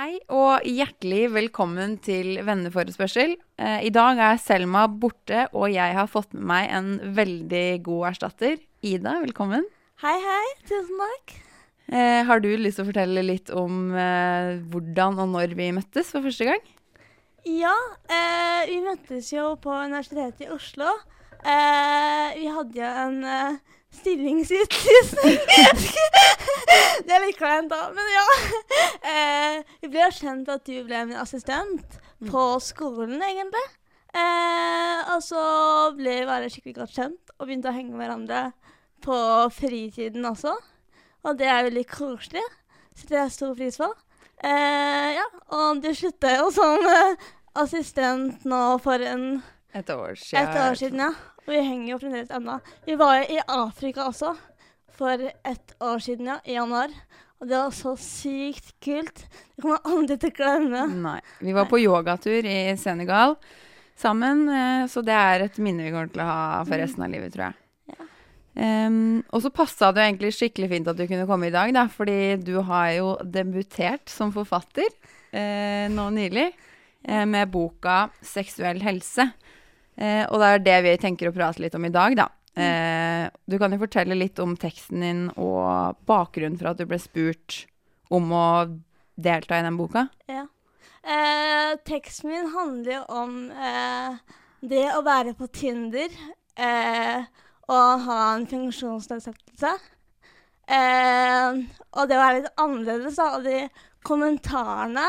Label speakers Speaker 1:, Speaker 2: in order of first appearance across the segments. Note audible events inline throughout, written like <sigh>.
Speaker 1: Hei og hjertelig velkommen til venneforespørsel. Eh, I dag er Selma borte, og jeg har fått med meg en veldig god erstatter. Ida, velkommen.
Speaker 2: Hei, hei. Tusen takk.
Speaker 1: Eh, har du lyst til å fortelle litt om eh, hvordan og når vi møttes for første gang?
Speaker 2: Ja, vi møttes jo på Universitetet i Oslo. Eh, vi hadde jo en uh, stillingsutlysning. <laughs> det er litt kleint, da. Men ja. Uh, vi ble jo kjent at du ble min assistent på skolen, egentlig. Uh, og så ble vi bare skikkelig godt kjent og begynte å henge med hverandre på fritiden også. Og det er veldig koselig. Så det er stor pris på. Eh, ja, og du slutta jo som eh, assistent nå for en,
Speaker 1: Et år siden.
Speaker 2: et år siden, ja. Og vi henger jo fremdeles ennå. Vi var i Afrika også for et år siden, ja, i januar. Og det var så sykt kult. Det kommer jeg aldri til å glemme.
Speaker 1: Nei. Vi var på yogatur i Senegal sammen, eh, så det er et minne vi kommer til å ha for resten av livet, tror jeg.
Speaker 2: Ja.
Speaker 1: Em, og så passa det jo egentlig skikkelig fint at du kunne komme i dag, da, fordi du har jo debutert som forfatter eh, nå nylig eh, med boka 'Seksuell helse'. Eh, og det er det vi tenker å prate litt om i dag, da. Eh, du kan jo fortelle litt om teksten din og bakgrunnen for at du ble spurt om å delta i den boka.
Speaker 2: Ja. Eh, teksten min handler jo om eh, det å være på Tinder eh, og ha en funksjonsnedsettelse. Eh, og det å være litt annerledes, da, og de kommentarene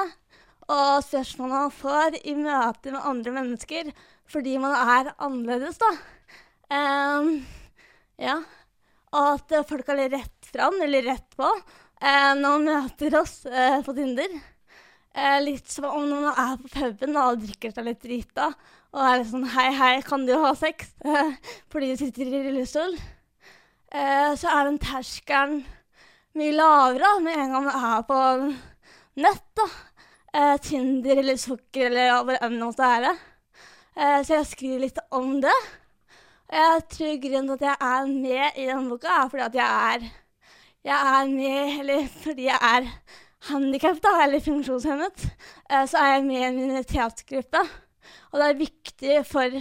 Speaker 2: og spørsmålene man får i møte med andre mennesker fordi man er annerledes, da. Um, ja. Og at folk litt rett fram, eller rett på, eh, når man møter oss uh, på Tinder. Uh, litt som om man er på puben og drikker seg litt drita, og er litt sånn Hei, hei, kan du ha sex? Uh, <laughs> fordi du sitter i rullestol. Så er den terskelen mye lavere da, med en gang man er på nett. da. Tinder eller Sukker eller hva enn det måtte være. Eh, så jeg skriver litt om det. Og jeg tror grunnen til at jeg er med i denne boka, er fordi at jeg er jeg er med, eller fordi jeg er handikappet, eller funksjonshemmet, eh, så er jeg med i en minoritetsgruppe. Og det er viktig for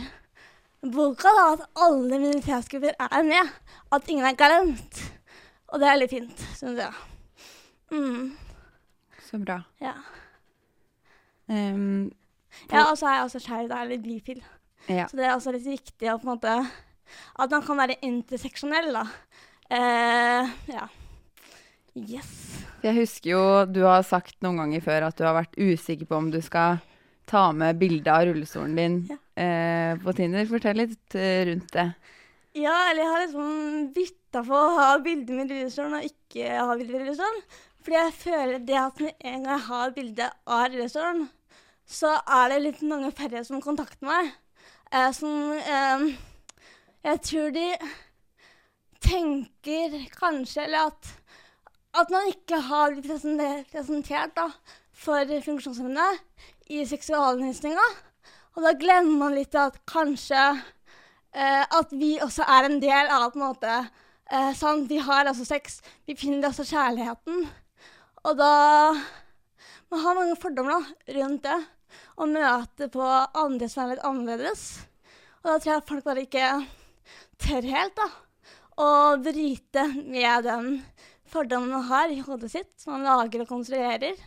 Speaker 2: boka da, at alle minoritetsgrupper er med. At ingen er glemt. Og det er litt fint, syns jeg. Mm,
Speaker 1: Så bra.
Speaker 2: ja.
Speaker 1: Em,
Speaker 2: ja, og så er jeg også skeiv, eller bifil.
Speaker 1: ja.
Speaker 2: Så det er også litt viktig å måte At man kan være interseksjonell, da. Uh, ja. Yes.
Speaker 1: Jeg husker jo du har sagt noen ganger før at du har vært usikker på om du skal ta med bilde av rullestolen din
Speaker 2: Ja.
Speaker 1: uh, på Tinder. Fortell litt eh, rundt det.
Speaker 2: Ja, eller jeg har liksom bytta på å ha bilde med rullestolen og ikke ha bilde med rullestolen. Fordi jeg føler det at med en gang jeg har bilde av rullestolen, så er det litt mange færre som kontakter meg. Eh, som eh, Jeg tror de tenker kanskje Eller at, at man ikke har blitt presentert, da, for funksjonshemmede i seksualundervisninga. Og da glemmer man litt at kanskje eh, at vi også er en del av på en måte sant? Vi har altså sex, vi finner også kjærligheten. Og da Man har mange fordommer da, rundt det. Og møte på andre som er litt annerledes. Og da tror jeg folk bare ikke tør helt da, å bryte med den fordommen man har i hodet sitt, som man lager og konstruerer.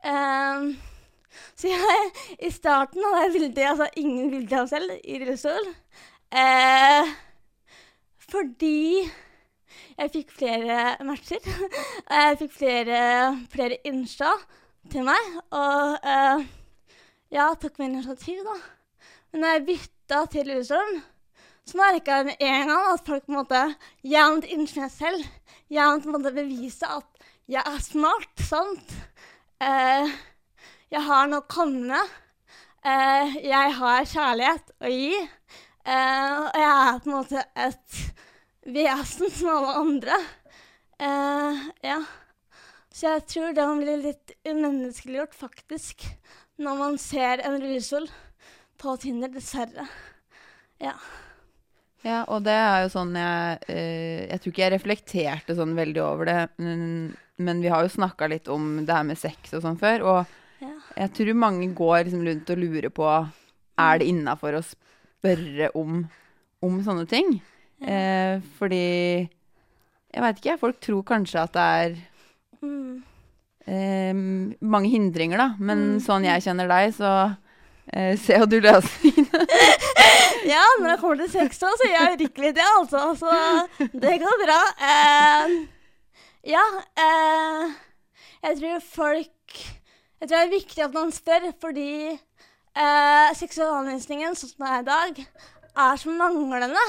Speaker 2: Um, så jeg, i starten hadde jeg bilde, altså ingen bilde av meg selv i rullestol. Uh, fordi jeg fikk flere matcher. Og <laughs> jeg fikk flere, flere innsja til meg. Og eh, ja, tok meg initiativ, da. Men når jeg bytta til Lillestrøm, så merka jeg med en gang at folk på en måte Jeg måtte meg selv. Jeg måtte bevise at jeg er smart, sant? Eh, jeg har noe å komme med. Eh, jeg har kjærlighet å gi. Eh, og jeg er på en måte et vesen som alle andre. Eh, ja. Så jeg tror det blir litt umenneskeliggjort, faktisk, når man ser en rullestol på Tinder, dessverre. Ja.
Speaker 1: Ja, og det er jo sånn jeg eh, Jeg tror ikke jeg reflekterte sånn veldig over det, men, men vi har jo snakka litt om det her med sex og sånn før, og
Speaker 2: Ja.
Speaker 1: jeg tror mange går liksom rundt og lurer på Er det innafor å spørre om, om sånne ting. Eh, fordi Jeg veit ikke, folk tror kanskje at det er
Speaker 2: Mm.
Speaker 1: Eh, mange hindringer, da. Men
Speaker 2: Mm.
Speaker 1: sånn jeg kjenner deg, så eh, ser jo du løsningene. <laughs>
Speaker 2: Ja, når det kommer til sex, så gjør jeg virkelig det, altså. Så det går bra. Eh, ja, eh, jeg tror folk Jeg tror det er viktig at man spør, fordi eh, seksualundervisningen sånn som den er i dag, er så manglende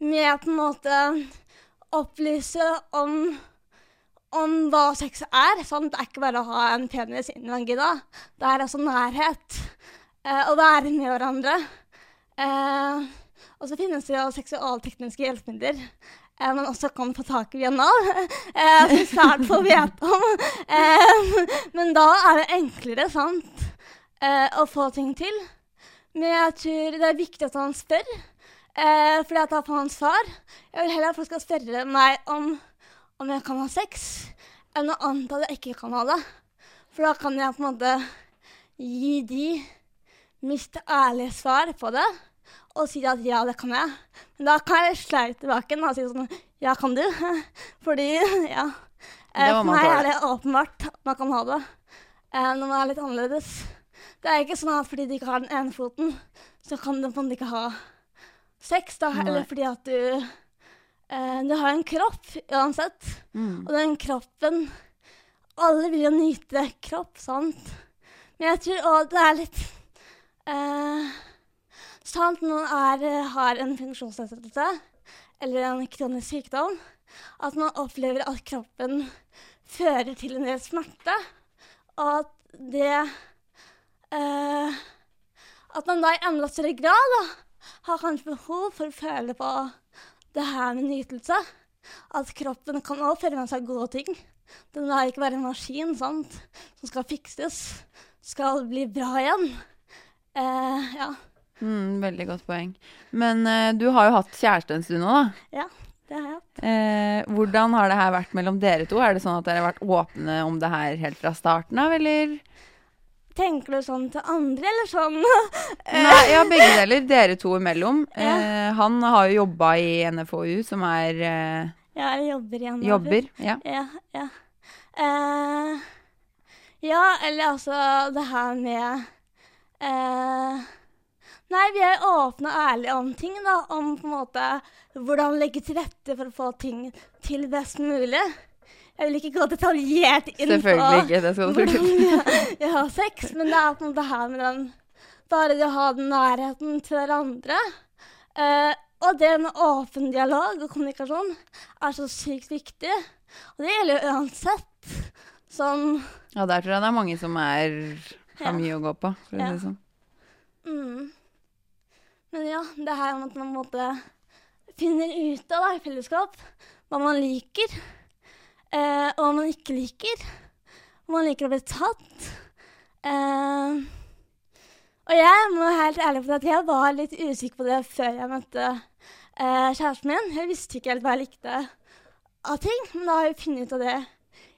Speaker 2: med på en måte opplyse om om hva sex er. Sant? Det er ikke bare å ha en penis inni vagina. Det er altså nærhet. Eh, å være med hverandre. Eh, og så finnes det jo seksualtekniske hjelpemidler eh, man også kan få tak i via Nav. <laughs> Eh, som svært få vet om. Eh, men da er det enklere, sant, å få ting til. Men jeg tror det er viktig at han spør, fordi at da får han svar. Jeg vil heller at folk skal spørre meg om, om jeg kan ha sex, enn å anta at jeg ikke kan ha det. For da kan jeg på en måte gi de mitt ærlige svar på det, og si at ja, det kan jeg. Men da kan jeg sleie tilbake og si sånn ja, kan du? <laughs> Fordi, ja. Eh, For meg er det åpenbart at man kan ha det eh, når man er litt annerledes. Det er ikke sånn at fordi du ikke har den ene foten, så kan du på en måte ikke ha sex, da. Eller fordi at du eh, Du har en kropp uansett.
Speaker 1: Mm.
Speaker 2: Og den kroppen Alle vil jo nyte kropp, sant? Men jeg tror òg det er litt eh, Sant, noen er, har en funksjonsnedsettelse eller en kronisk sykdom. At man opplever at kroppen fører til en del smerte. Og at det eh, At man da i enda større grad da, har kanskje behov for å føle på det her med nytelse. At kroppen kan også føre med seg gode ting. Den er ikke bare en maskin sant, som skal fikses, skal bli bra igjen. Eh, ja,
Speaker 1: Mm, veldig godt poeng. Men eh, du har jo hatt kjæreste en stund nå, da.
Speaker 2: det har jeg.
Speaker 1: Eh, hvordan har det her vært mellom dere to? Er det sånn at dere har vært åpne om det her helt fra starten av, eller?
Speaker 2: Tenker du sånn til andre, eller sånn? <laughs>
Speaker 1: Nei, ja, begge deler. Dere to imellom.
Speaker 2: Ja.
Speaker 1: Eh, han har jo jobba i NFOU, som er eh,
Speaker 2: Jeg jobber i NFOU.
Speaker 1: jobber. Ja.
Speaker 2: Ja, ja. Eh, ja, eller altså det her med eh, Nei, vi er åpne og ærlige om ting, da. Om på en måte hvordan legge til rette for å få ting til best mulig. Jeg vil ikke gå detaljert inn på
Speaker 1: Selvfølgelig ikke. Det skal du
Speaker 2: hvordan <laughs> jeg, har sex, men det er på en måte her med den Bare det å ha den nærheten til hverandre. Uh, og det med åpen dialog og kommunikasjon er så sykt viktig. Og det gjelder jo uansett. Sånn
Speaker 1: Ja, der tror jeg det er mange som er,
Speaker 2: Ja.
Speaker 1: har mye å gå på. For å
Speaker 2: Ja.
Speaker 1: si det sånn.
Speaker 2: mm. Men ja, det her med at man på en måte finner ut av da, i fellesskap hva man liker, eh, og hva man ikke liker. Om man liker å bli tatt. Eh, og jeg må være helt ærlig på at jeg var litt usikker på det før jeg møtte eh, kjæresten min. Jeg visste ikke helt hva jeg likte av ting, men da har vi funnet ut av det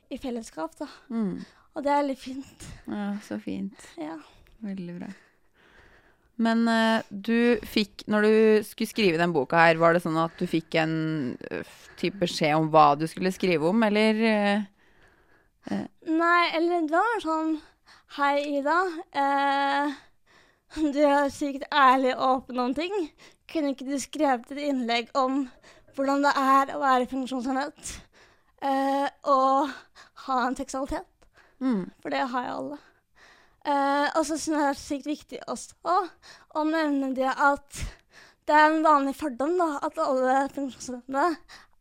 Speaker 2: i fellesskap, da.
Speaker 1: Mm.
Speaker 2: Og det er litt fint.
Speaker 1: Ja, så fint.
Speaker 2: Ja.
Speaker 1: Veldig bra. Men uh, du fikk, når du skulle skrive den boka her, var det sånn at du fikk en uh, type beskjed om hva du skulle skrive om, eller? Uh,
Speaker 2: Nei, eller det var sånn Hei, Ida. <laughs> Du er sykt ærlig og åpen om ting. Kunne ikke du skrevet et innlegg om hvordan det er å være funksjonshemmet og ha en seksualitet?
Speaker 1: mm,
Speaker 2: For det har jo alle. Eh, og så syns jeg det er sykt viktig også å nevne det at det er en vanlig fordom da, at alle funksjonshemmede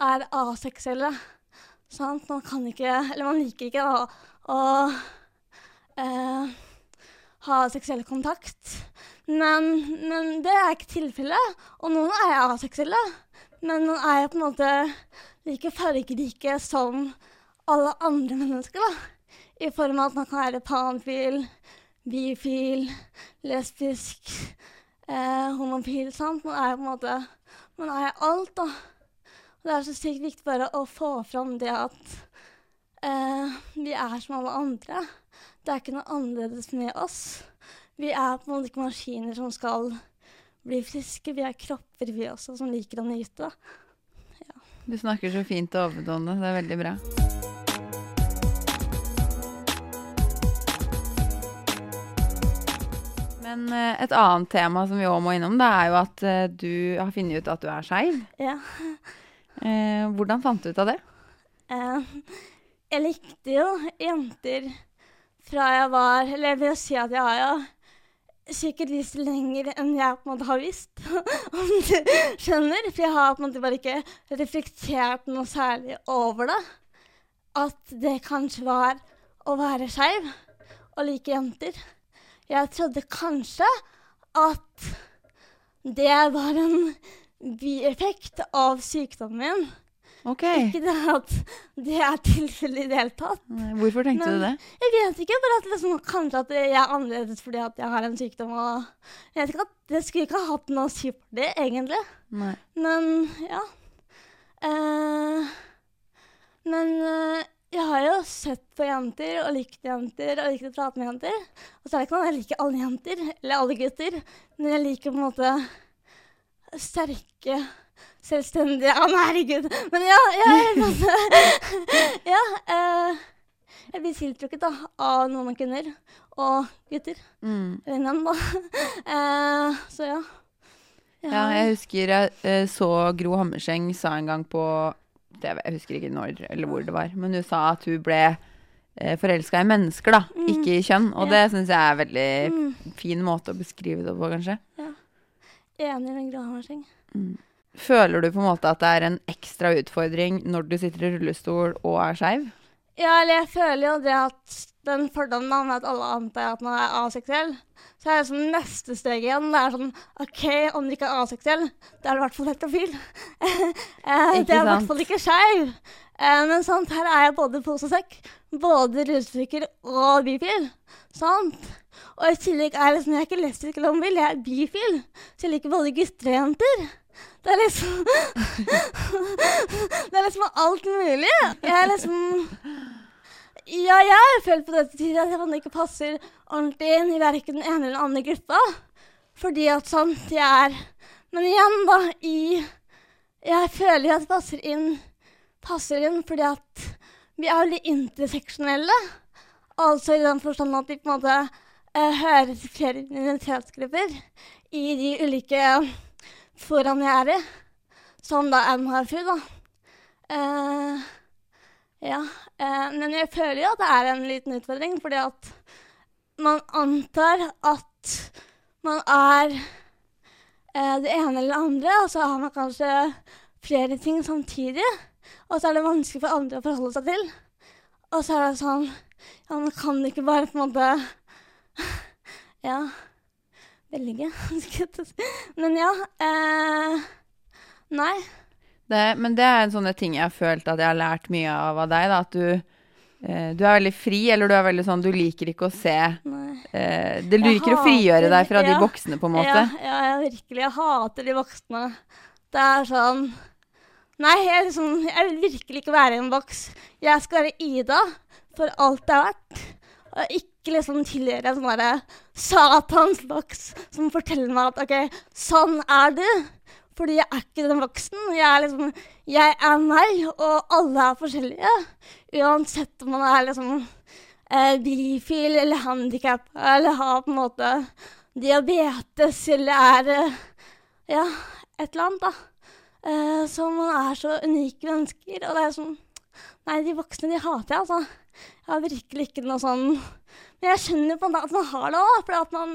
Speaker 2: er aseksuelle. Sant? Man kan ikke Eller man liker ikke å, å eh, ha seksuell kontakt. Men, men det er ikke tilfellet. Og noen er aseksuelle. Men man er jo på en måte like fargerike som alle andre mennesker, da. I form av at man kan være panfil, bifil, lesbisk, eh, homofil. Sant? Man er på en måte man er alt, da. Og det er så sykt viktig bare å få fram det at eh, vi er som alle andre. Det er ikke noe annerledes med oss. Vi er på en måte ikke maskiner som skal bli friske. Vi er kropper, vi også, som liker å nyte.
Speaker 1: Du snakker så fint og overbetonende. Det er veldig bra. Men eh, et annet tema som vi òg må innom, det er jo at eh, du har funnet ut at du er skeiv.
Speaker 2: Ja.
Speaker 1: Eh, hvordan fant du ut av det?
Speaker 2: Jeg likte jo jenter fra jeg var Eller jeg vil si at jeg har jo sikkert visst lenger enn jeg på en måte har visst, <laughs> om du skjønner. For jeg har på en måte bare ikke reflektert noe særlig over det. At det kanskje var å være skeiv og like jenter. Jeg trodde kanskje at det var en bieffekt av sykdommen min.
Speaker 1: Okay.
Speaker 2: Ikke det at det er tilfellet i det hele tatt.
Speaker 1: Hvorfor tenkte
Speaker 2: Men-
Speaker 1: du det?
Speaker 2: Jeg vet ikke, bare at liksom, kanskje at jeg er annerledes fordi at jeg har en sykdom. Og jeg vet ikke at Det skulle ikke ha hatt noe å si for det, egentlig.
Speaker 1: Nei.
Speaker 2: Men ja. Eh, men eh, jeg har jo sett på jenter og likt jenter og likt å prate med jenter. Og så er det ikke noe jeg liker alle jenter, eller alle gutter, men jeg liker på en måte sterke, selvstendige Å, nei, herregud. Men ja, jeg, <laughs> ja eh, jeg blir tiltrukket da, av noen kvinner og gutter.
Speaker 1: Mm.
Speaker 2: Eller menn, da. <laughs> Eh, så ja.
Speaker 1: Ja, jeg husker jeg eh, så Gro Hammerseng sa en gang på TV, jeg husker ikke når eller hvor det var, men hun sa at hun ble eh, forelska i mennesker, da,
Speaker 2: Mm.
Speaker 1: ikke i kjønn. Og
Speaker 2: Ja.
Speaker 1: det syns jeg er en veldig
Speaker 2: Mm,
Speaker 1: fin måte å beskrive det på, kanskje.
Speaker 2: enig med Gro Mm.
Speaker 1: Føler du på en måte at det er en ekstra utfordring når du sitter i rullestol og er skeiv?
Speaker 2: Ja, eller jeg føler jo det at den fordommen med at alle antar at man er aseksuell, så er det sånn neste steg igjen. Det er sånn OK, om du ikke er aseksuell, da er du i hvert fall heterofil. eh, det er i hvert fall <laughs> ikke skeiv. Eh, men sant, her er jeg både pose og sekk. Både rullestryker og bifil. Sant? Og i tillegg er jeg liksom, jeg er ikke lesbisk eller homofil, jeg er bifil. Så jeg liker både gutter og jenter. Det er liksom <laughs> Det er liksom alt mulig. Jeg er liksom Ja, jeg har følt på dette tider at måte ikke passer ordentlig inn i verken den ene eller den andre gruppa. Fordi at sant, jeg er Men igjen, da, i Jeg føler at jeg passer inn Passer inn fordi at vi er veldig interseksjonelle. Altså i den forstand at vi på en måte eh, hører til flere identitetsgrupper i de ulike foraene jeg er i. Som da MHFU, da. Eh, ja. Eh, men jeg føler jo at det er en liten utfordring, fordi at man antar at man er eh, det ene eller det andre, og så har man kanskje flere ting samtidig. Og så er det vanskelig for andre å forholde seg til. Og så er det sånn Ja, man kan ikke bare på en måte <laughs> Ja. Velge. <laughs> Men ja. Eh, nei.
Speaker 1: Det, men det er en sånn ting jeg har følt at jeg har lært mye av av deg. Da, at du, eh, du er veldig fri, eller du er veldig sånn Du liker ikke å se eh, Det
Speaker 2: Jeg
Speaker 1: liker å frigjøre deg fra de voksne, på en måte.
Speaker 2: Ja, ja, jeg virkelig. Jeg hater de voksne. Det er sånn Nei, jeg, liksom, jeg vil virkelig ikke være i en boks. Jeg skal være Ida for alt det er verdt. Og ikke liksom tilhøre en sånn satans boks som forteller meg at OK, sånn er du. Fordi jeg er ikke den voksen. Jeg er liksom Jeg er meg, og alle er forskjellige. Uansett om man er liksom eh, bifil eller handikappa eller har på en måte diabetes eller er eh, Ja, et eller annet, da. Eh, så man er så unike mennesker, og det er sånn Nei, de voksne, de hater jeg, altså. Jeg har virkelig ikke noe sånn Men jeg skjønner jo på en måte at man har det òg, fordi at man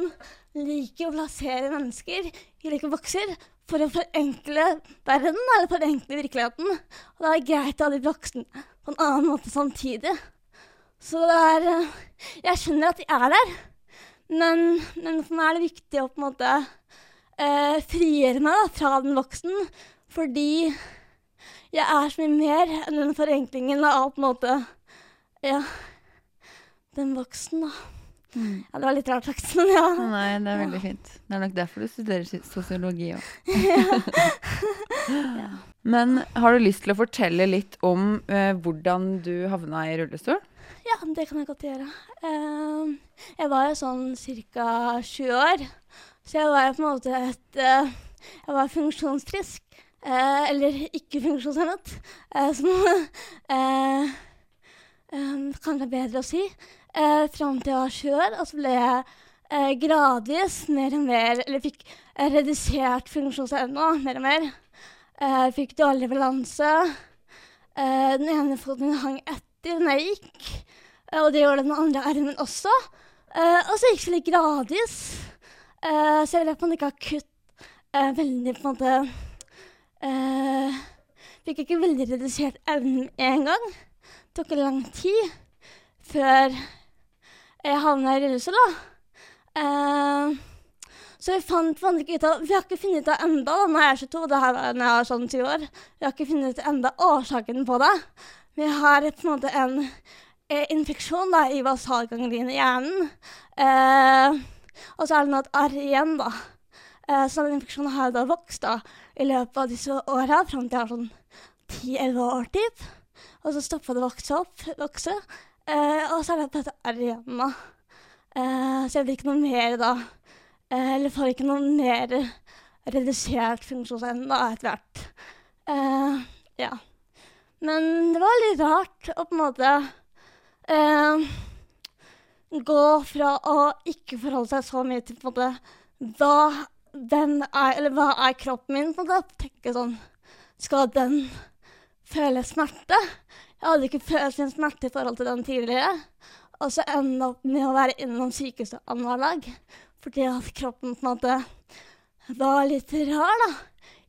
Speaker 2: liker å plassere mennesker i like bokser for å forenkle verden, eller forenkle virkeligheten. Og det er greit å ha de voksne på en annen måte samtidig. Så det er eh, Jeg skjønner at de er der, men, men for meg er det viktig å på en måte eh, frigjøre meg da, fra den voksen, fordi jeg er så mye mer enn den forenklingen av på en måte Ja, den voksen, da.
Speaker 1: Mm.
Speaker 2: Ja, det var litt rart sagt, men ja.
Speaker 1: Nei, det er veldig fint. Det er nok derfor du studerer sosiologi òg. <laughs> <laughs> Men har du lyst til å fortelle litt om eh, hvordan du havna i rullestol?
Speaker 2: Ja, det kan jeg godt gjøre. Uh, jeg var jo sånn ca. 20 år, så jeg var jo på en måte et uh, Jeg var funksjonsfrisk. Uh, eller ikke funksjonshemmet, eh, som <laughs> kanskje er bedre å si. Uh, Fram til jeg var sju år, og så ble jeg eh, gradvis mer og mer Eller fikk eh, redusert funksjonsevne mer og mer. Eh, fikk dårlig balanse. Eh, den ene foten min hang etter når jeg gikk. Eh, og det gjorde den andre armen også. Eh, og så gikk det litt gradvis. Eh, så jeg ble på en måte ikke akutt eh, veldig på en måte eh, Fikk ikke veldig redusert evnen én gang. Det tok lang tid før jeg havna i rullestol, da. Eh, så vi fant, fant ikke ut av Vi har ikke funnet ut av enda da, når jeg er 22, det her når jeg er sånn 20 år. Vi har ikke funnet ut enda årsaken på det. Vi har på en måte en eh, infeksjon da, i basalganglien i hjernen. Eh, og så er det nå et arr igjen, da. Eh, så den infeksjonen har da vokst da, i løpet av disse åra, fram til jeg har sånn 10-11 år typ. Og så stoppa det å vokse opp. Vokse. Eh, og så er det dette arena. Eh, så jeg blir ikke noe mer da eh, Eller får ikke noe mer redusert funksjonsevne da, etter hvert. Ja. Men det var litt rart å på en måte gå fra å ikke forholde seg så mye til på en måte hva, den er, eller hva er kroppen min, på en måte. Tenke sånn Skal den føle smerte? Jeg hadde ikke følt sin smerte i forhold til den tidligere. Og så ende opp med å være innom sykehuset annenhver dag. Fordi at kroppen på en måte var litt rar da,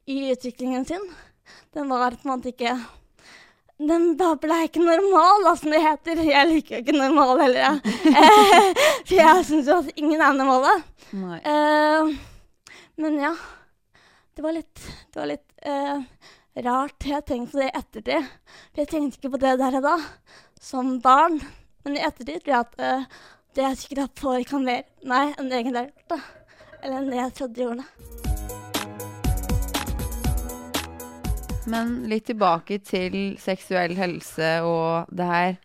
Speaker 2: i utviklingen sin. Den var på en måte ikke Den ble ikke normal, da, som det heter. Jeg liker jo ikke normal heller, jeg. Eh, <laughs> For jeg syns jo at ingen er normale. Eh, men ja. Det var litt, det var litt eh, rart. Jeg har tenkt på det i ettertid. For jeg tenkte ikke på det der og da, som barn. Men i ettertid tror jeg at uh, det jeg sikkert har påvirka mer meg enn det egentlig har gjort. da. Eller enn det jeg trodde gjorde.
Speaker 1: Men litt tilbake til seksuell helse og det her.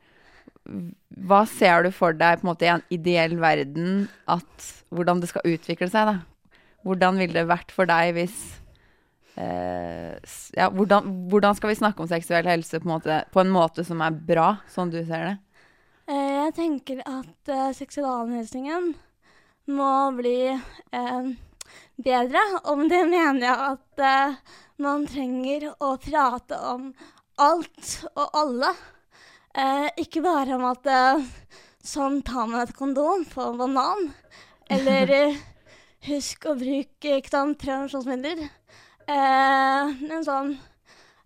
Speaker 1: Hva ser du for deg på en måte i en ideell verden at hvordan det skal utvikle seg? da? Hvordan ville det vært for deg hvis ja, hvordan, hvordan skal vi snakke om seksuell helse på en, måte, på en måte som er bra, sånn du ser det?
Speaker 2: Eh, jeg tenker at uh, seksualundervisningen må bli uh, bedre. Og det mener jeg at uh, man trenger å prate om alt og alle. Uh, ikke bare om at eh, sånn tar man et kondom på en banan. <laughs> Eller eh, husk å bruke prevensjonsmidler. Eh, men sånn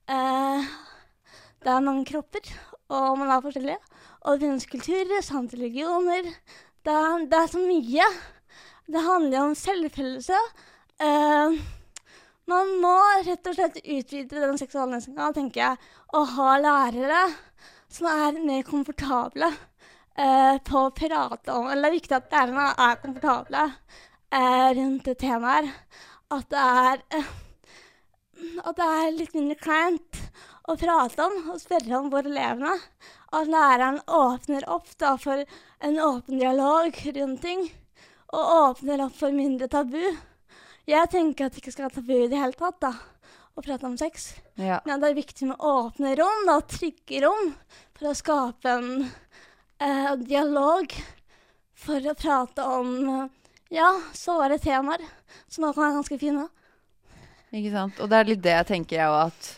Speaker 2: eh, Det er mange kropper, og man er forskjellige. Og det finnes kulturer samt religioner. Det det er så mye. Det handler om selvfølelse. Eh, man må rett og slett utvide den seksualundervisninga, tenker jeg, og ha lærere som er mer komfortable eh, på å prate om Eller det er viktig at lærerne er komfortable eh, rundt det temaet. At det er eh, At det er litt mindre kleint å prate om og spørre om hvor elevene. At læreren åpner opp da, for en åpen dialog rundt ting. Og åpner opp for mindre tabu. Jeg tenker at det ikke skal være tabu i det hele tatt, da, å prate om sex.
Speaker 1: Ja.
Speaker 2: Men det er viktig med åpne rom, da, trygge rom, for å skape en eh, dialog. For å prate om ja, såre temaer som også er ganske fine.
Speaker 1: Ikke sant? Og det er litt det jeg tenker jeg òg, at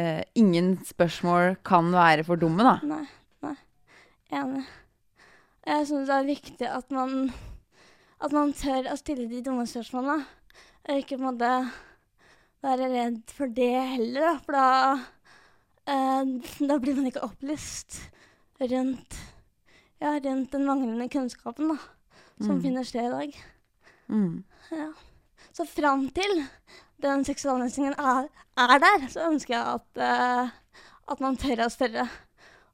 Speaker 1: eh, ingen spørsmål kan være for dumme, da.
Speaker 2: Nei, nei. Enig. Jeg syns det er viktig at man, at man tør å stille de dumme spørsmålene. Og ikke på en måte være redd for det heller, da. For da, eh, da blir man ikke opplyst rundt, ja, rundt den manglende kunnskapen da, som
Speaker 1: Mm.
Speaker 2: finner sted i dag.
Speaker 1: Mm.
Speaker 2: Ja. Så fram til den seksualundervisningen er, er der, så ønsker jeg at, uh, at man tør å spørre.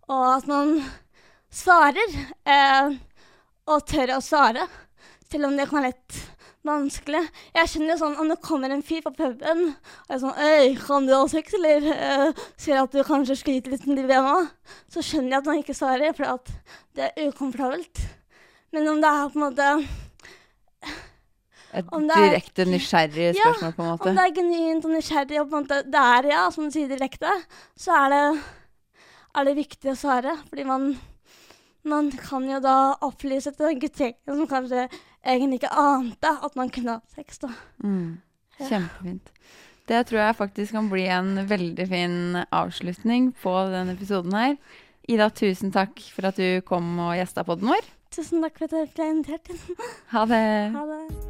Speaker 2: Og at man svarer. Uh, og tørre å svare. Selv om det kan være litt vanskelig. Jeg skjønner jo sånn om det kommer en fyr på puben og er sånn Øy, kan du ha sex, eller uh, sier at du kanskje sliter litt med dilemma, så skjønner jeg at man ikke svarer, for det er ukomfortabelt. Men om det er på en måte
Speaker 1: Et direkte nysgjerrig
Speaker 2: Ja,
Speaker 1: spørsmål, på en
Speaker 2: Om det er genuint og nysgjerrig, og på en måte det er ja, som du sier direkte, så er det, er det viktig å svare. Fordi man, man kan jo da opplyse til den guttingen som kanskje egentlig ikke ante at man kunne ha sex, da.
Speaker 1: Mm. Kjempefint. Det tror jeg faktisk kan bli en veldig fin avslutning på denne episoden her. Ida, tusen takk for at du kom og gjesta podden vår.
Speaker 2: Tusen takk for at jeg ble invitert.
Speaker 1: Ha det.
Speaker 2: Ha det.